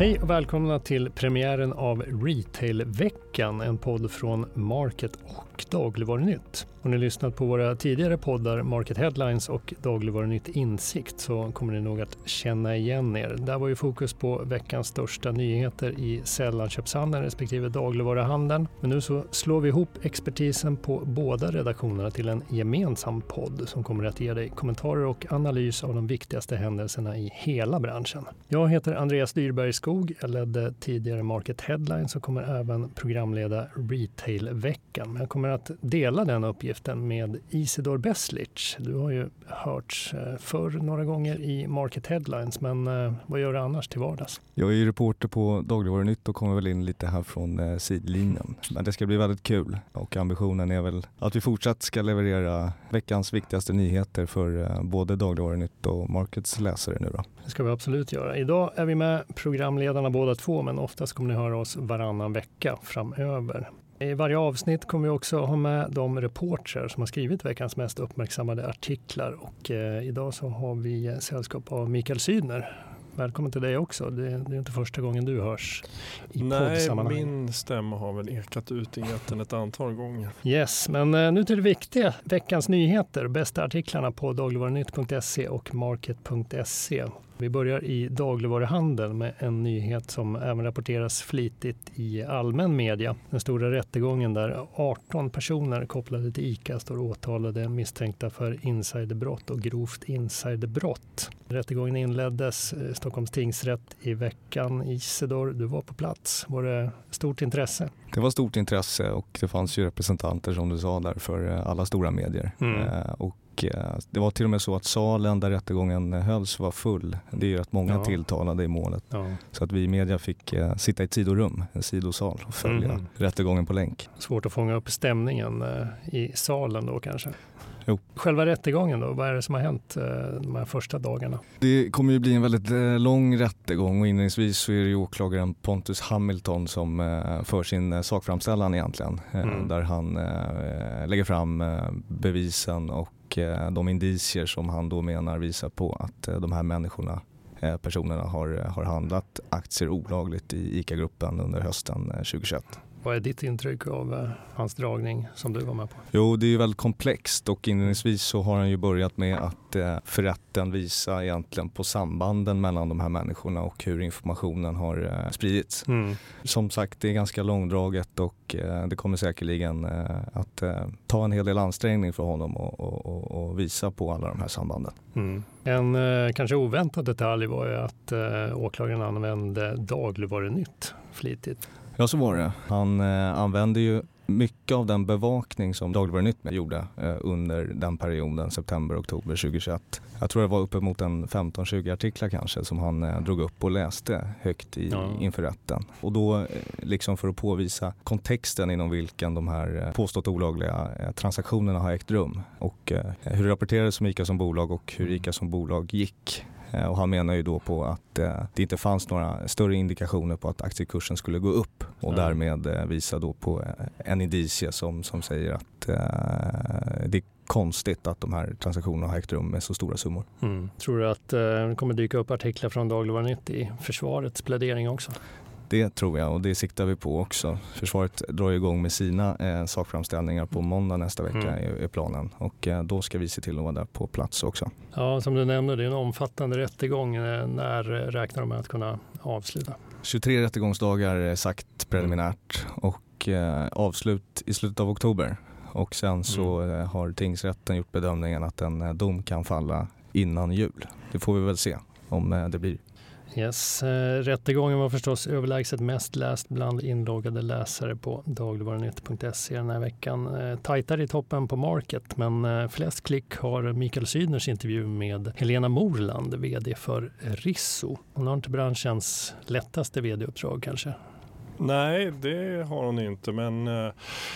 Hej och välkomna till premiären av Retailveckan, en podd från Market och och Dagligvarunytt. Har ni lyssnat på våra tidigare poddar Market Headlines och Dagligvarunytt Insikt så kommer ni nog att känna igen er. Där var ju fokus på veckans största nyheter i sällanköpshandeln respektive dagligvaruhandeln. Men nu så slår vi ihop expertisen på båda redaktionerna till en gemensam podd som kommer att ge dig kommentarer och analys av de viktigaste händelserna i hela branschen. Jag heter Andreas Dyrberg Skog. Jag ledde tidigare Market Headlines och kommer även programleda Retailveckan. Men jag kommer att dela den uppgiften med Isidor Beslic. Du har ju hörts eh, förr några gånger i Market Headlines, men eh, vad gör du annars till vardags? Jag är reporter på Dagligvarunytt och kommer väl in lite här från eh, sidlinjen. Men det ska bli väldigt kul och ambitionen är väl att vi fortsatt ska leverera veckans viktigaste nyheter för både Dagligvarunytt och Markets läsare nu då. Det ska vi absolut göra. Idag är vi med programledarna båda två, men oftast kommer ni höra oss varannan vecka framöver. I varje avsnitt kommer vi också ha med de reportrar som har skrivit veckans mest uppmärksammade artiklar och eh, idag så har vi sällskap av Mikael Sydner. Välkommen till dig också. Det, det är inte första gången du hörs i Nej, min stämma har väl ekat ut i etern ett antal gånger. Yes, men eh, nu till det viktiga. Veckans nyheter. Bästa artiklarna på dagligvarunytt.se och market.se. Vi börjar i dagligvaruhandeln med en nyhet som även rapporteras flitigt i allmän media. Den stora rättegången där 18 personer kopplade till ICA står åtalade misstänkta för insiderbrott och grovt insiderbrott. Rättegången inleddes i Stockholms tingsrätt i veckan. Isidor, du var på plats. Var det stort intresse? Det var stort intresse och det fanns ju representanter som du sa där för alla stora medier. Mm. Eh, och Eh, det var till och med så att salen där rättegången hölls var full. Det är ju rätt många ja. tilltalade i målet. Ja. Så att vi i media fick eh, sitta i sidorum, en sidosal och följa mm. rättegången på länk. Svårt att fånga upp stämningen eh, i salen då kanske? Jo. Själva rättegången då, vad är det som har hänt de här första dagarna? Det kommer ju bli en väldigt lång rättegång och inledningsvis så är det ju åklagaren Pontus Hamilton som för sin sakframställan egentligen. Mm. Där han lägger fram bevisen och eh, de indicier som han då menar visar på att eh, de här människorna eh, personerna har, har handlat aktier olagligt i ICA-gruppen under hösten 2021. Vad är ditt intryck av hans dragning som du var med på? Jo, det är väldigt komplext och inledningsvis så har han ju börjat med att eh, för rätten visa egentligen på sambanden mellan de här människorna och hur informationen har eh, spridits. Mm. Som sagt, det är ganska långdraget och eh, det kommer säkerligen att ta en hel del ansträngning för honom att visa på alla de här sambanden. Mm. En eh, kanske oväntad detalj var ju att eh, åklagaren använde dagligvarunytt flitigt. Ja, så var det. Han eh, använde ju mycket av den bevakning som Dagligvarunytt gjorde eh, under den perioden, september-oktober 2021. Jag tror det var uppemot en 15-20 artiklar kanske som han eh, drog upp och läste högt i, ja. inför rätten. Och då eh, liksom för att påvisa kontexten inom vilken de här påstått olagliga transaktionerna har ägt rum och hur det rapporterades om ICA som bolag och hur ICA som bolag gick Eh, och han menar ju då på att eh, det inte fanns några större indikationer på att aktiekursen skulle gå upp och ja. därmed eh, visa då på en indicie som, som säger att det är konstigt att de här transaktionerna har ägt rum med så stora summor. Mm. Tror du att det kommer dyka upp artiklar från Dagligvarunytt i försvarets plädering också? Det tror jag och det siktar vi på också. Försvaret drar igång med sina eh, sakframställningar på måndag nästa vecka mm. är, planen och eh, då ska vi se till att vara där på plats också. Ja, som du nämnde, det är en omfattande rättegång. Eh, när räknar de med att kunna avsluta? 23 rättegångsdagar är sagt preliminärt och eh, avslut i slutet av oktober. Och sen så mm. Eh, har tingsrätten gjort bedömningen att en eh, dom kan falla innan jul. Det får vi väl se om det blir. Yes. Eh, rättegången var förstås överlägset mest läst bland inloggade läsare på dagligvarunytt.se den här veckan. Eh, tajtare i toppen på Market, men eh, flest klick har Mikael Sydners intervju med Helena Morland, vd för Risso. Hon har inte branschens lättaste vd-uppdrag kanske. Nej, det har hon inte. Men eh,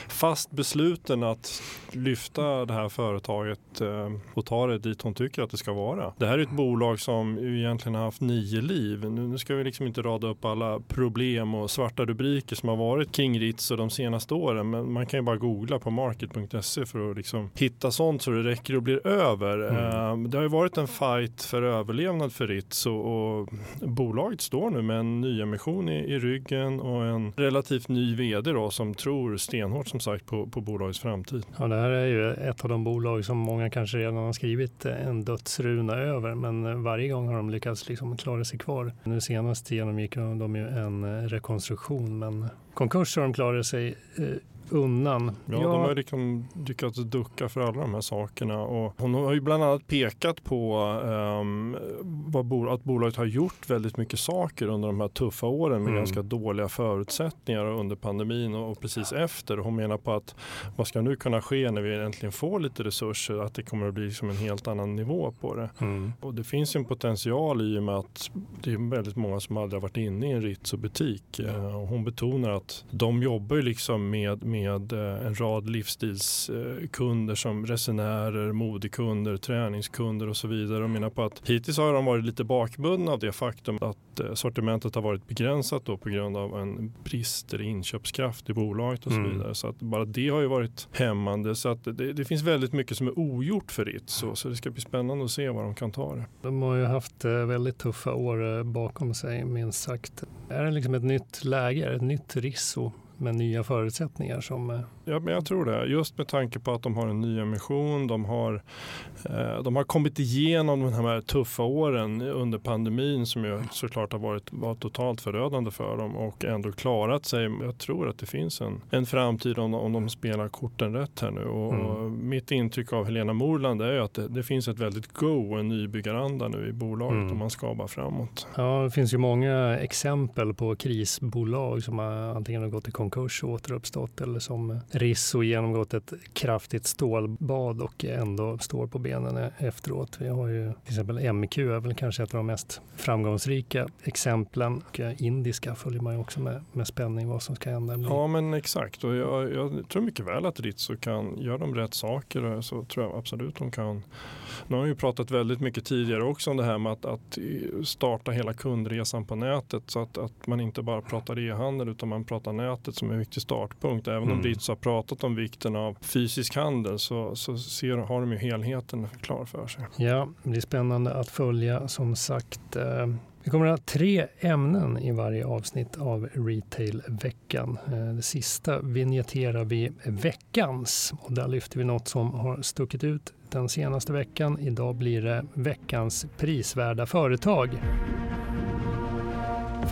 fast besluten att lyfta det här företaget eh, och ta det dit hon tycker att det ska vara. Det här är ett bolag som egentligen har haft nio liv. Nu ska vi liksom inte rada upp alla problem och svarta rubriker som har varit kring Ritz de senaste åren. Men man kan ju bara googla på market.se för att liksom hitta sånt så det räcker och blir över. Mm. Det har ju varit en fight för överlevnad för Ritz och, och bolaget står nu med en nyemission i, i ryggen och en relativt ny vd då, som tror stenhårt som sagt på, på bolagets framtid. Ja, det här är ju ett av de bolag som många kanske redan har skrivit en dödsruna över men varje gång har de lyckats liksom klara sig kvar. Nu senast genomgick de ju en rekonstruktion men konkurs har de klarat sig eh, undan. Ja, ja. de har liksom lyckats ducka för alla de här sakerna. Och hon har ju bland annat pekat på um, vad, att bolaget har gjort väldigt mycket saker under de här tuffa åren med mm. ganska dåliga förutsättningar under pandemin och, och precis efter. Hon menar på att vad ska nu kunna ske när vi äntligen får lite resurser att det kommer att bli liksom en helt annan nivå på det. Mm. Och det finns en potential i och med att det är väldigt många som aldrig har varit inne i en Ritz butik. Uh, och hon betonar att de jobbar ju liksom med med eh, en rad livsstilskunder som resenärer, modekunder, träningskunder och så vidare och menar på att hittills har de varit lite bakbundna av det faktum att eh, sortimentet har varit begränsat då på grund av en brist i inköpskraft i bolaget och så mm. vidare. Så att bara det har ju varit hämmande. Så att det, det finns väldigt mycket som är ogjort för Ritz så, så det ska bli spännande att se var de kan ta det. De har ju haft eh, väldigt tuffa år bakom sig minst sagt. Är det liksom ett nytt läge, ett nytt Risso med nya förutsättningar som eh, Ja, men jag tror det. Just med tanke på att de har en ny emission. De har, eh, de har kommit igenom de här tuffa åren under pandemin som ju såklart har varit, varit totalt förödande för dem och ändå klarat sig. Jag tror att det finns en, en framtid om, om de spelar korten rätt här nu. Och, mm. och mitt intryck av Helena Morland är att det, det, finns ett väldigt go och en nybyggaranda nu i bolaget mm. och man ska bara framåt. Ja, det finns ju många exempel på krisbolag som har antingen gått i konkurs och återuppstått eller som Risso genomgått ett kraftigt stålbad och ändå står på benen e- efteråt. Vi har ju till exempel MQ är väl kanske ett av de mest framgångsrika exemplen. Och eh, indiska följer man ju också med, med spänning vad som ska hända. Ja men exakt och jag, jag tror mycket väl att Rizzo kan göra de rätt saker eh, så tror jag absolut de kan. Nu har vi ju pratat väldigt mycket tidigare också om det här med att, att starta hela kundresan på nätet så att, att man inte bara pratar e-handel utan man pratar nätet som en viktig startpunkt. Även mm. om Ritso har pratat om vikten av fysisk handel så, så ser, har de ju helheten klar för sig. Ja, det blir spännande att följa som sagt. Eh, vi kommer att ha tre ämnen i varje avsnitt av Retail-veckan. Eh, det sista vinjetterar vi veckans och där lyfter vi något som har stuckit ut den senaste veckan. Idag blir det veckans prisvärda företag.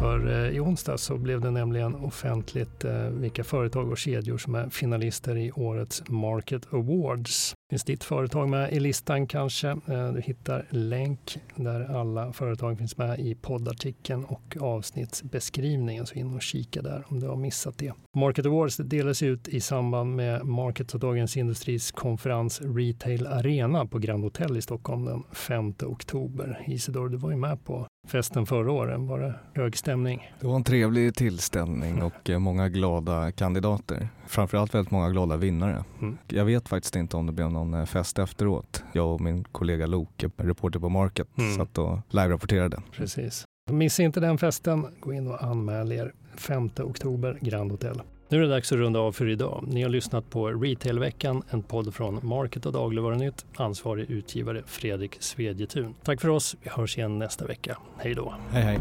För eh, i onsdag så blev det nämligen offentligt eh, vilka företag och kedjor som är finalister i årets Market Awards. Finns ditt företag med i listan kanske? Eh, du hittar länk där alla företag finns med i poddartikeln och avsnittsbeskrivningen. Så in och kika där om du har missat det. Market Awards delas ut i samband med Market och Dagens Industris konferens Retail Arena på Grand Hotel i Stockholm den 5 oktober. Isidor, du var ju med på festen förra året. Var det hög stämning? Det var en trevlig tillställning och eh, många glada kandidater. Framförallt väldigt många glada vinnare. Mm. Jag vet faktiskt inte om det blev någon eh, fest efteråt. Jag och min kollega Loke, reporter på Market, mm. satt och live-rapporterade. Precis. Missa inte den festen. Gå in och anmäl er 5 oktober, Grand Hotel. Nu är det dags att runda av för idag. Ni har lyssnat på Retailveckan, en podd från Market och Dagligvarunytt. Ansvarig utgivare Fredrik Svedjetun. Tack för oss. Vi hörs igen nästa vecka. Hej då. Hej hej.